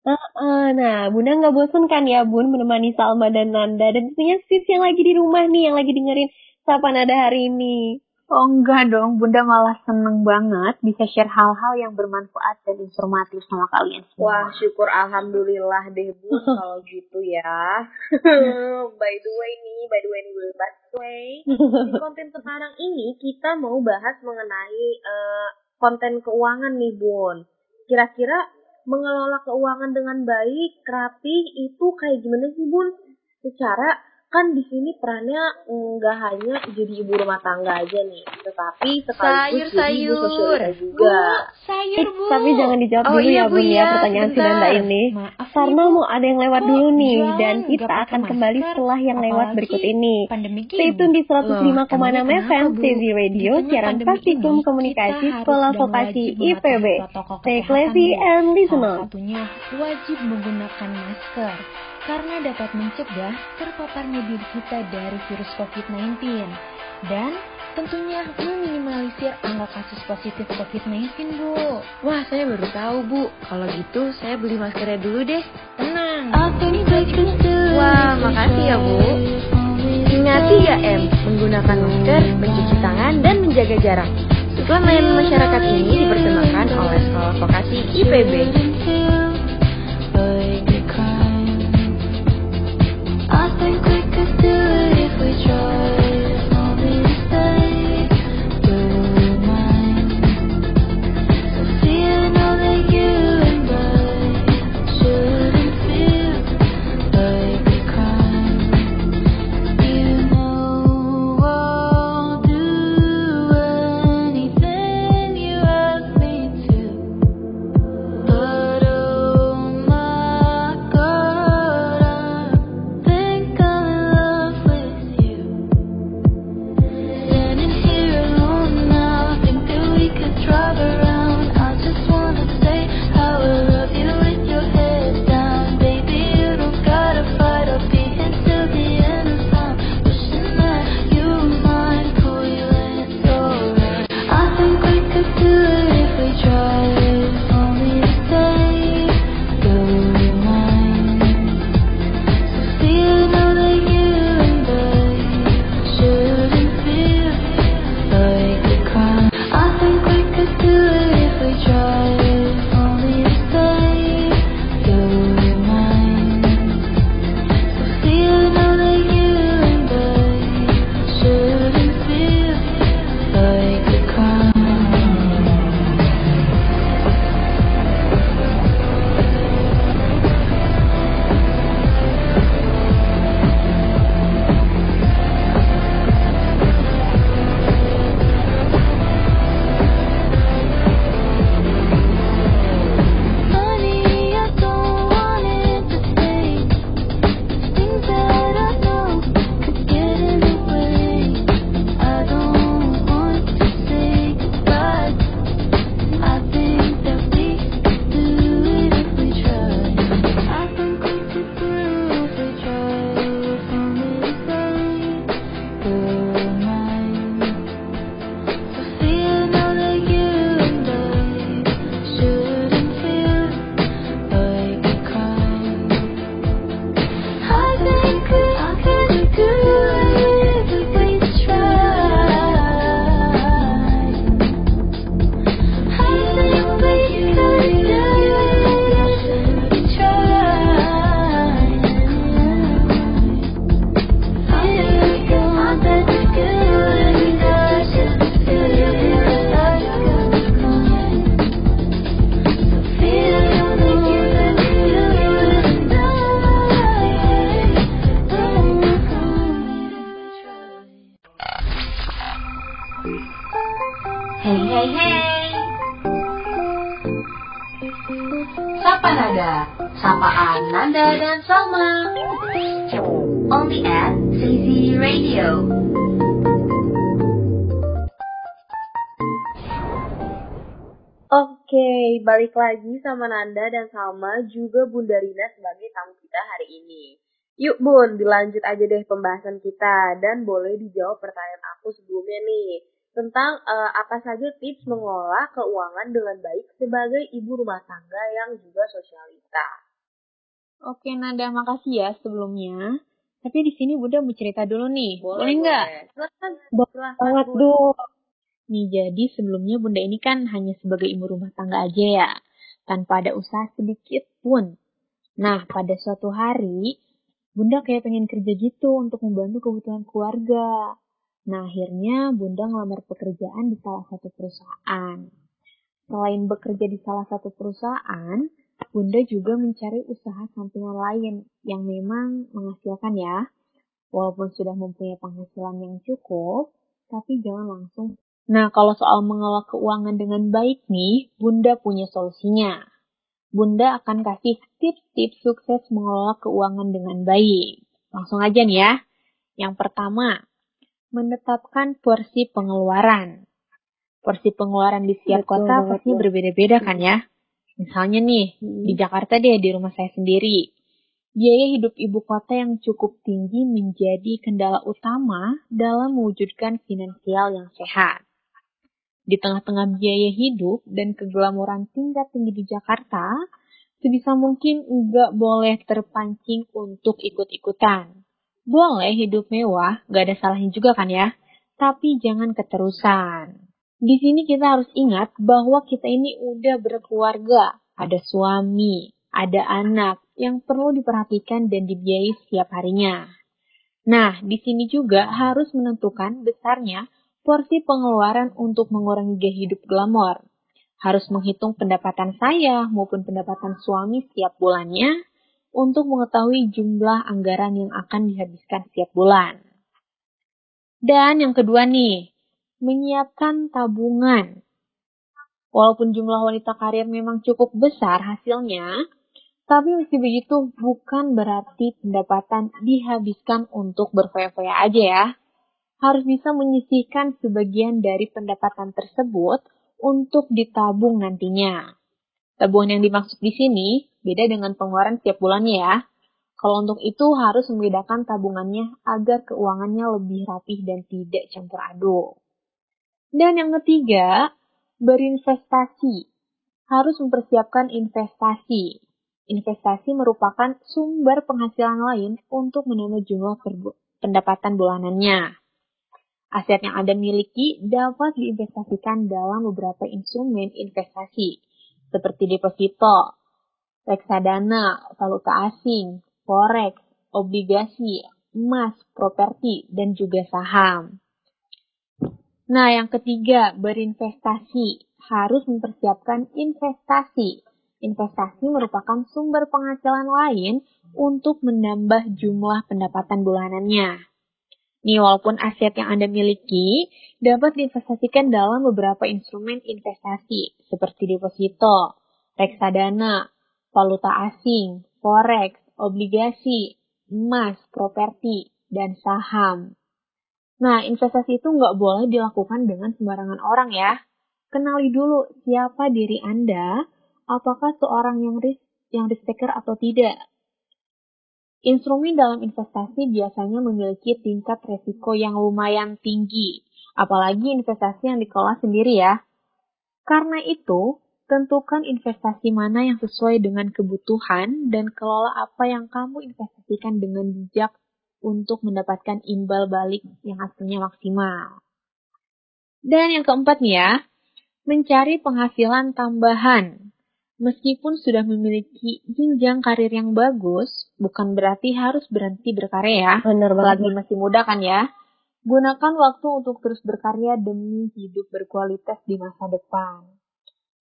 Nah, eh, nah, Bunda nggak bosen kan ya, Bun, menemani Salma dan Nanda. Dan tentunya sis yang lagi di rumah nih, yang lagi dengerin Sapa Nada hari ini. Oh enggak dong, Bunda malah seneng banget bisa share hal-hal yang bermanfaat dan informatif sama kalian Wah, semua. syukur alhamdulillah deh Bu kalau gitu ya. by the way nih, by the way nih, by the way. Di konten sekarang ini kita mau bahas mengenai eh, konten keuangan nih Bun. Kira-kira mengelola keuangan dengan baik, rapi itu kayak gimana sih Bun? Secara kan di sini perannya nggak hanya jadi ibu rumah tangga aja nih, tetapi sekaligus jadi ibu Sayur-sayur. sosialita juga. sayur, Eh, Bu. tapi jangan dijawab Oh dulu iya, ya, Bu, ya, ya, pertanyaan si. Nanda ini. Maaf Karena nih, Bu. mau ada yang lewat Kok dulu nih, jualan dan nggak kita akan kembali setelah yang lewat berikut ini. Stay tune di Loh, 105,6 emangnya FM, Bu? CZ Radio, siaran praktikum ini, komunikasi Sekolah dan Vokasi IPB. Stay classy Bu. and listen on. satunya wajib menggunakan masker karena dapat mencegah terpaparnya diri kita dari virus COVID-19. Dan tentunya meminimalisir angka kasus positif COVID-19, Bu. Wah, saya baru tahu, Bu. Kalau gitu, saya beli maskernya dulu deh. Tenang. Wah, makasih ya, Bu. Ingat 3M, menggunakan masker, mencuci tangan, dan menjaga jarak. Iklan layanan masyarakat ini dipersembahkan oleh Sekolah Vokasi IPB. I think we could do it if we tried. Lagi sama Nanda dan Salma juga Bunda Rina sebagai tamu kita hari ini. Yuk Bun, dilanjut aja deh pembahasan kita dan boleh dijawab pertanyaan aku sebelumnya nih tentang eh, apa saja tips mengelola keuangan dengan baik sebagai ibu rumah tangga yang juga sosialita. Oke Nanda, makasih ya sebelumnya. Tapi di sini Bunda mau cerita dulu nih. Boleh nggak? Silakan. Boleh banget. Du. Nih jadi sebelumnya Bunda ini kan hanya sebagai ibu rumah tangga aja ya. Tanpa ada usaha sedikit pun. Nah pada suatu hari Bunda kayak pengen kerja gitu untuk membantu kebutuhan keluarga. Nah akhirnya Bunda ngelamar pekerjaan di salah satu perusahaan. Selain bekerja di salah satu perusahaan, Bunda juga mencari usaha sampingan lain yang memang menghasilkan ya. Walaupun sudah mempunyai penghasilan yang cukup, tapi jangan langsung. Nah, kalau soal mengelola keuangan dengan baik nih, Bunda punya solusinya. Bunda akan kasih tips-tips sukses mengelola keuangan dengan baik. Langsung aja nih ya. Yang pertama, menetapkan porsi pengeluaran. Porsi pengeluaran di setiap Betul kota banget, pasti berbeda-beda kan ya. Misalnya nih, Hmm. di Jakarta deh, di rumah saya sendiri. biaya hidup ibu kota yang cukup tinggi menjadi kendala utama dalam mewujudkan finansial yang sehat. Di tengah-tengah biaya hidup dan keglamoran tingkat tinggi di Jakarta, sebisa mungkin nggak boleh terpancing untuk ikut-ikutan. Boleh hidup mewah, nggak ada salahnya juga kan ya, tapi jangan keterusan. Di sini kita harus ingat bahwa kita ini udah berkeluarga, ada suami, ada anak yang perlu diperhatikan dan dibiayai setiap harinya. Nah, di sini juga harus menentukan besarnya porsi pengeluaran untuk mengurangi gaya hidup glamor. Harus menghitung pendapatan saya maupun pendapatan suami setiap bulannya untuk mengetahui jumlah anggaran yang akan dihabiskan setiap bulan. Dan yang kedua nih, menyiapkan tabungan. Walaupun jumlah wanita karir memang cukup besar hasilnya, tapi meski begitu bukan berarti pendapatan dihabiskan untuk berfoya-foya aja ya harus bisa menyisihkan sebagian dari pendapatan tersebut untuk ditabung nantinya. Tabungan yang dimaksud di sini beda dengan pengeluaran setiap bulannya ya. Kalau untuk itu harus membedakan tabungannya agar keuangannya lebih rapih dan tidak campur aduk. Dan yang ketiga, berinvestasi. Harus mempersiapkan investasi. Investasi merupakan sumber penghasilan lain untuk menambah jumlah pendapatan bulanannya. Aset yang Anda miliki dapat diinvestasikan dalam beberapa instrumen investasi, seperti deposito, reksadana, valuta asing, forex, obligasi, emas, properti, dan juga saham. Nah, yang ketiga, berinvestasi. Harus mempersiapkan investasi. Investasi merupakan sumber penghasilan lain untuk menambah jumlah pendapatan bulanannya. Nih, walaupun aset yang Anda miliki dapat diinvestasikan dalam beberapa instrumen investasi seperti deposito, reksadana, valuta asing, forex, obligasi, emas, properti, dan saham. Nah, investasi itu nggak boleh dilakukan dengan sembarangan orang ya. Kenali dulu siapa diri Anda, apakah seorang yang risk, yang risk taker atau tidak. Instrumen dalam investasi biasanya memiliki tingkat resiko yang lumayan tinggi, apalagi investasi yang dikelola sendiri ya. Karena itu, tentukan investasi mana yang sesuai dengan kebutuhan dan kelola apa yang kamu investasikan dengan bijak untuk mendapatkan imbal balik yang hasilnya maksimal. Dan yang keempat nih ya, mencari penghasilan tambahan. Meskipun sudah memiliki jenjang karir yang bagus, bukan berarti harus berhenti berkarya ya. Bener banget. Lagi masih muda kan ya. Gunakan waktu untuk terus berkarya demi hidup berkualitas di masa depan.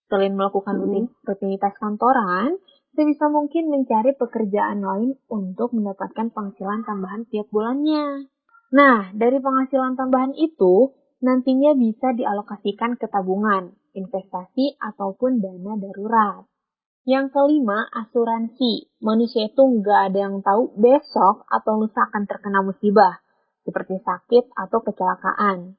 Selain melakukan Hmm. rutinitas kantoran, sebisa mungkin mencari pekerjaan lain untuk mendapatkan penghasilan tambahan tiap bulannya. Nah, dari penghasilan tambahan itu, nantinya bisa dialokasikan ke tabungan, investasi, ataupun dana darurat. Yang kelima, asuransi. Manusia itu nggak ada yang tahu besok atau lusa akan terkena musibah, seperti sakit atau kecelakaan.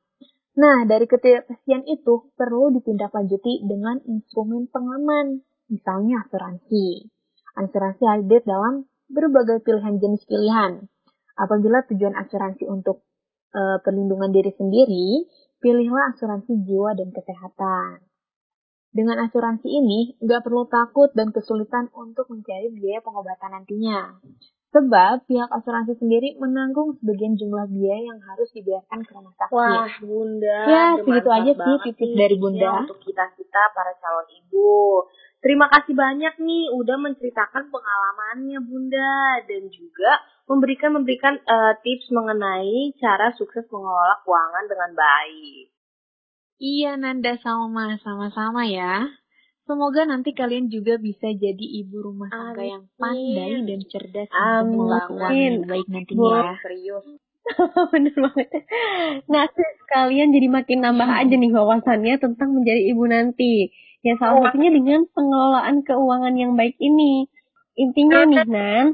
Nah, dari ketidakpastian itu perlu ditindaklanjuti dengan instrumen pengaman, misalnya asuransi. Asuransi hadir dalam berbagai pilihan jenis pilihan. Apabila tujuan asuransi untuk e, perlindungan diri sendiri, pilihlah asuransi jiwa dan kesehatan. Dengan asuransi ini, nggak perlu takut dan kesulitan untuk mencari biaya pengobatan nantinya. Sebab pihak asuransi sendiri menanggung sebagian jumlah biaya yang harus dibayarkan ke rumah sakit. Wah, Bunda. Ya, segitu aja sih nih dari Bunda. Untuk kita-kita para calon ibu. Terima kasih banyak nih udah menceritakan pengalamannya Bunda dan juga memberikan memberikan eh, tips mengenai cara sukses mengelola keuangan dengan baik. Iya Nanda sama sama-sama ya. Semoga nanti kalian juga bisa jadi ibu rumah tangga Amin. yang pandai dan cerdas untuk Amin yang baik nantinya ya. Serius. Bener banget. Nah, kalian jadi makin nambah aja nih wawasannya tentang menjadi ibu nanti. Ya salah satunya dengan pengelolaan keuangan yang baik ini. Intinya nih Nan,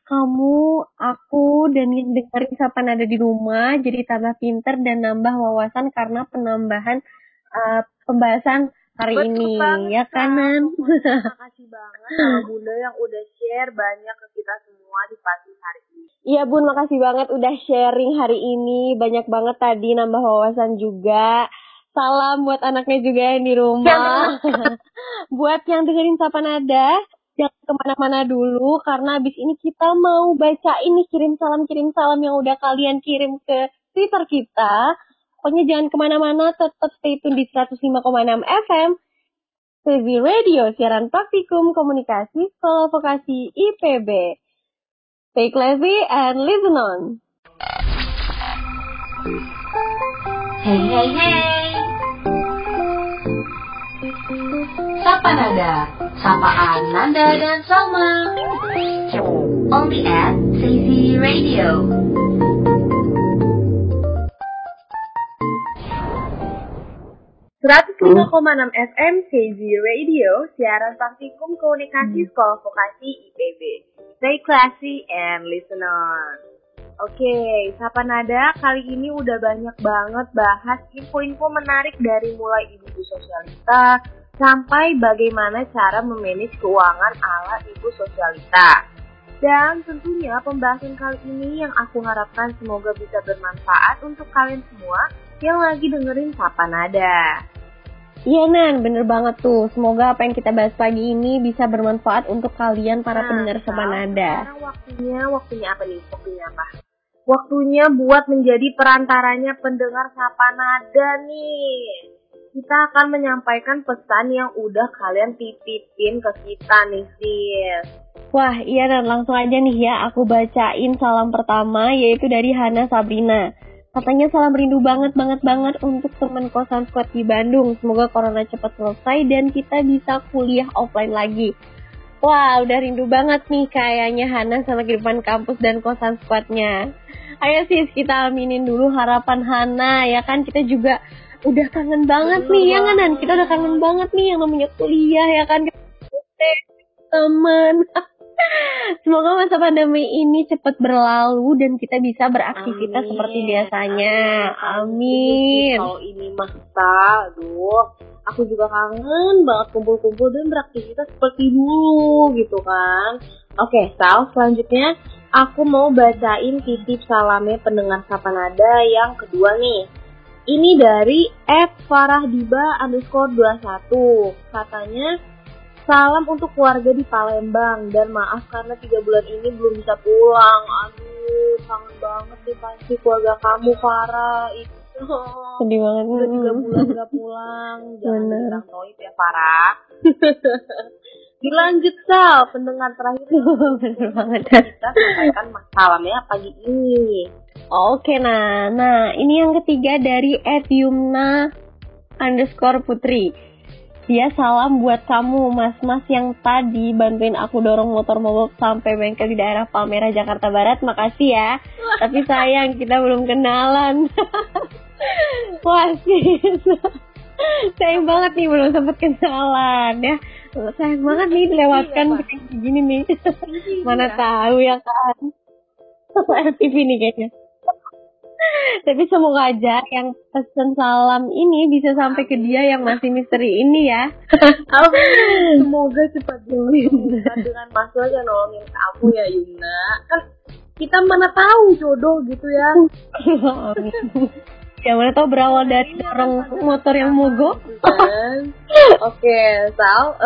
kamu, aku, dan yang dengerin Sapan ada di rumah jadi tambah pinter dan nambah wawasan karena penambahan uh, pembahasan hari Betul ini banget, ya kanan. Terima kasih banget sama Bunda yang udah share banyak ke kita semua di pagi hari ini. Iya Bun, makasih banget udah sharing hari ini. Banyak banget tadi nambah wawasan juga. Salam buat anaknya juga yang di rumah. buat yang dengerin Sapa Nada, jangan ke mana-mana dulu. Karena abis ini kita mau baca ini kirim salam-kirim salam yang udah kalian kirim ke Twitter kita. Pokoknya jangan ke mana-mana, tetap stay tune di 105,6 FM. TV Radio, siaran praktikum komunikasi sekolah vokasi IPB. Take Levy and listen on. Hey hey hey. Sapa Nada, sapaan Nanda dan Salma. Only at CZ Radio. enam FM KZ Radio, siaran praktikum komunikasi sekolah vokasi IPB. Stay classy and listen on. Oke, Sapa Nada kali ini udah banyak banget bahas info-info menarik dari mulai ibu sosialita sampai bagaimana cara memanage keuangan ala ibu sosialita. Dan tentunya pembahasan kali ini yang aku harapkan semoga bisa bermanfaat untuk kalian semua yang lagi dengerin Sapa Nada. Iya Nan, bener banget tuh. Semoga apa yang kita bahas pagi ini bisa bermanfaat untuk kalian para Nah, pendengar Sapa Nada. Sekarang waktunya, waktunya apa nih? Waktunya apa? Waktunya buat menjadi perantaranya pendengar Sapa Nada nih. Kita akan menyampaikan pesan yang udah kalian titipin ke kita nih, sis. Wah, iya Nan, langsung aja nih ya aku bacain salam pertama yaitu dari Hana Sabrina. Katanya salam rindu banget banget banget untuk teman kosan squad di Bandung. Semoga corona cepat selesai dan kita bisa kuliah offline lagi. Wah, udah rindu banget nih kayaknya Hana sama kehidupan kampus dan kosan squadnya. Ayo sis, kita aminin dulu harapan Hana ya kan kita juga udah kangen banget Bener nih ya kan Nan? banget. Kita udah kangen banget nih yang namanya kuliah ya kan temen. Semoga masa pandemi ini cepat berlalu dan kita bisa beraktivitas Amin. seperti biasanya. Amin. Amin. Kalau ini masa, aduh, aku juga kangen banget kumpul-kumpul dan beraktivitas seperti dulu gitu kan. Oke, Sal, selanjutnya aku mau bacain titip salamnya pendengar Sapa Nada yang kedua nih. Ini dari @farahdiba underscore 21. Katanya, salam untuk keluarga di Palembang dan maaf karena tiga bulan ini belum bisa pulang. Aduh, kangen banget nih pasti keluarga kamu Farah itu. Sedih banget. Udah tiga bulan gak pulang, jangan dibilang noib ya Farah. Dilanjut Sal, pendengar terakhir Bener banget. kita sampaikan masalahnya pagi ini. Oke, nah, nah ini yang ketiga dari @yumna underscore putri. Dia salam buat kamu, mas-mas yang tadi bantuin aku dorong motor mogok sampai bengkel di daerah Palmerah, Jakarta Barat. Makasih ya. Tapi sayang, kita belum kenalan. Wah, sis. Sayang banget nih, belum sempet kenalan ya. Sayang banget nih dilewatkan Iya, kayak gini nih. Mana tahu ya kan. FTV nih kayaknya. Tapi semoga aja yang pesan salam ini bisa sampai ke dia yang masih misteri ini ya. Amin. Semoga cepat dilupakan dengan masalah yang nolongin kamu ya Yumna. Kan kita mana tahu jodoh gitu ya. Ya mana tahu berawal dari dorong motor yang mogok. Oke, Sal,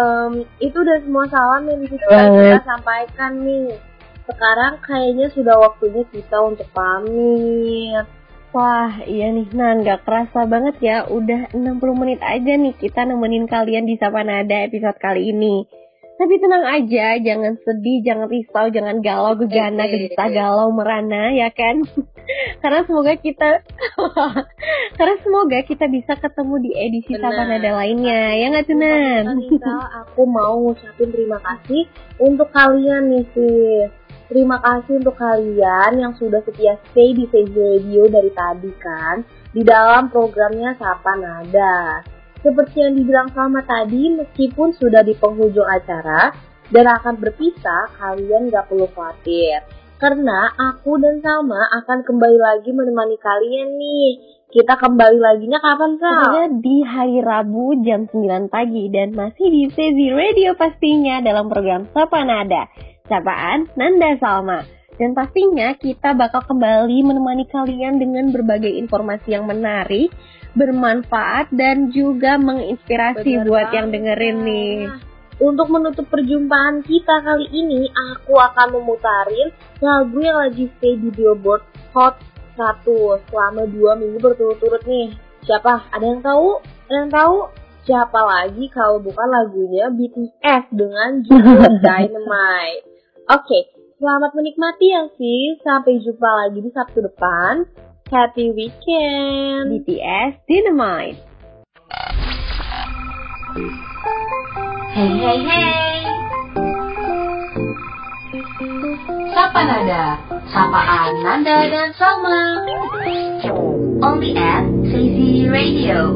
itu udah semua salam yang bisa kita sampaikan nih. Sekarang kayaknya sudah waktunya kita untuk pamit. Wah, iya nih, nah nggak kerasa banget ya, udah 60 menit aja nih kita nemenin kalian di Sapa Nada episode kali ini. Tapi tenang aja, jangan sedih, jangan risau, jangan galau, gegana, gelisah, galau, merana, ya kan? Karena semoga kita, karena semoga kita bisa ketemu di edisi Sapa Benar. Nada lainnya, ya nggak Tunan? Aku mau ngucapin terima kasih untuk kalian nih sis. Terima kasih untuk kalian yang sudah setia stay di CJ Radio dari tadi kan di dalam programnya Sapa Nada. Seperti yang dibilang sama tadi, meskipun sudah di penghujung acara dan akan berpisah, kalian gak perlu khawatir. Karena aku dan Salma akan kembali lagi menemani kalian nih Kita kembali laginya kapan, Sal? Tentunya di hari Rabu jam 9 pagi dan masih di Sezi Radio pastinya dalam program Sapa Nada. Sapaan Nanda Salma. Dan pastinya kita bakal kembali menemani kalian dengan berbagai informasi yang menarik, bermanfaat dan juga menginspirasi Bener buat banget. yang dengerin nih. Untuk menutup perjumpaan kita kali ini, aku akan memutarin lagu yang lagi stay di Billboard Hot 100 selama dua minggu berturut-turut nih. Siapa? Ada yang tahu? Ada yang tahu? Siapa lagi kalau bukan lagunya BTS dengan judul Dynamite. Oke, selamat menikmati ya sih. Sampai jumpa lagi di Sabtu depan. Happy weekend. BTS Dynamite. Hey hey hey. Sapa Nada, sapaan Nanda dan Salma. Only at Crazy Radio.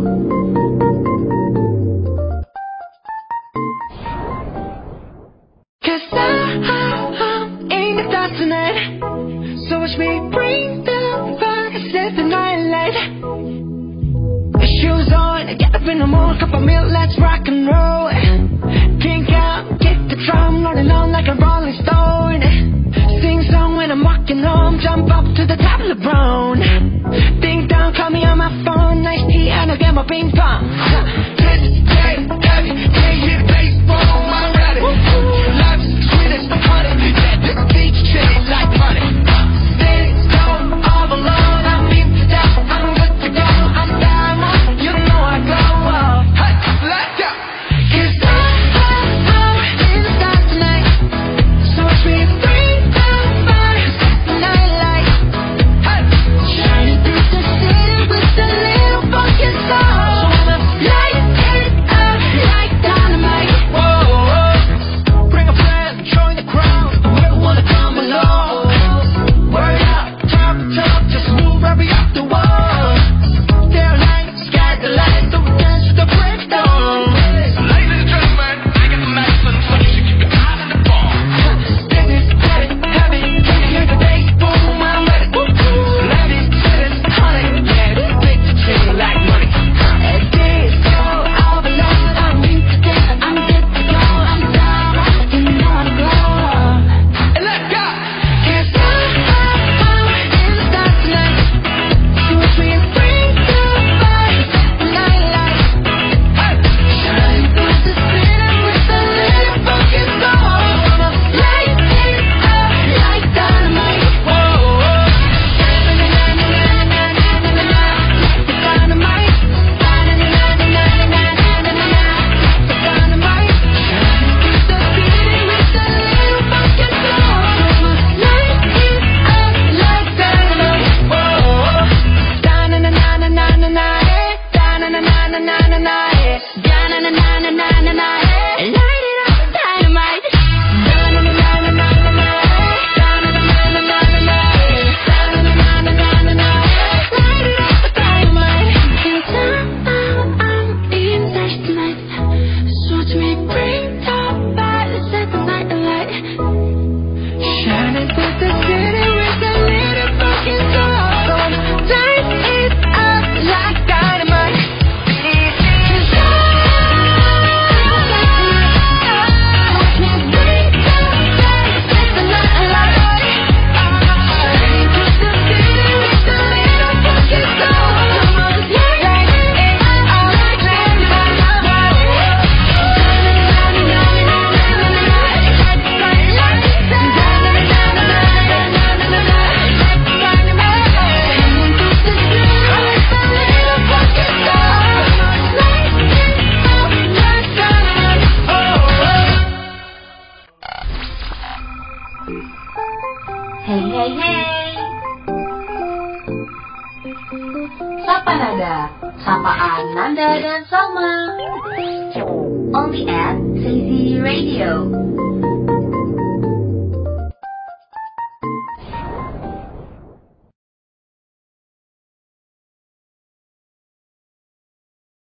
Radio.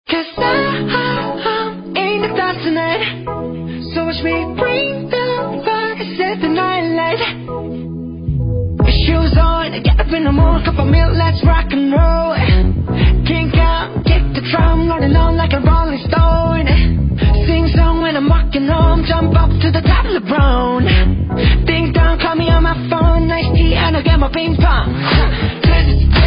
Cause I, am in the tonight. So watch me bring the fire, set the night. Shoes on, get up in the morning, rock and roll. Kink out, kick the drum, rolling on like a rolling stone. You know jump up to the top of LeBron. Ding dong, call me on my phone. Nice tea, and I'll get my ping pong. This is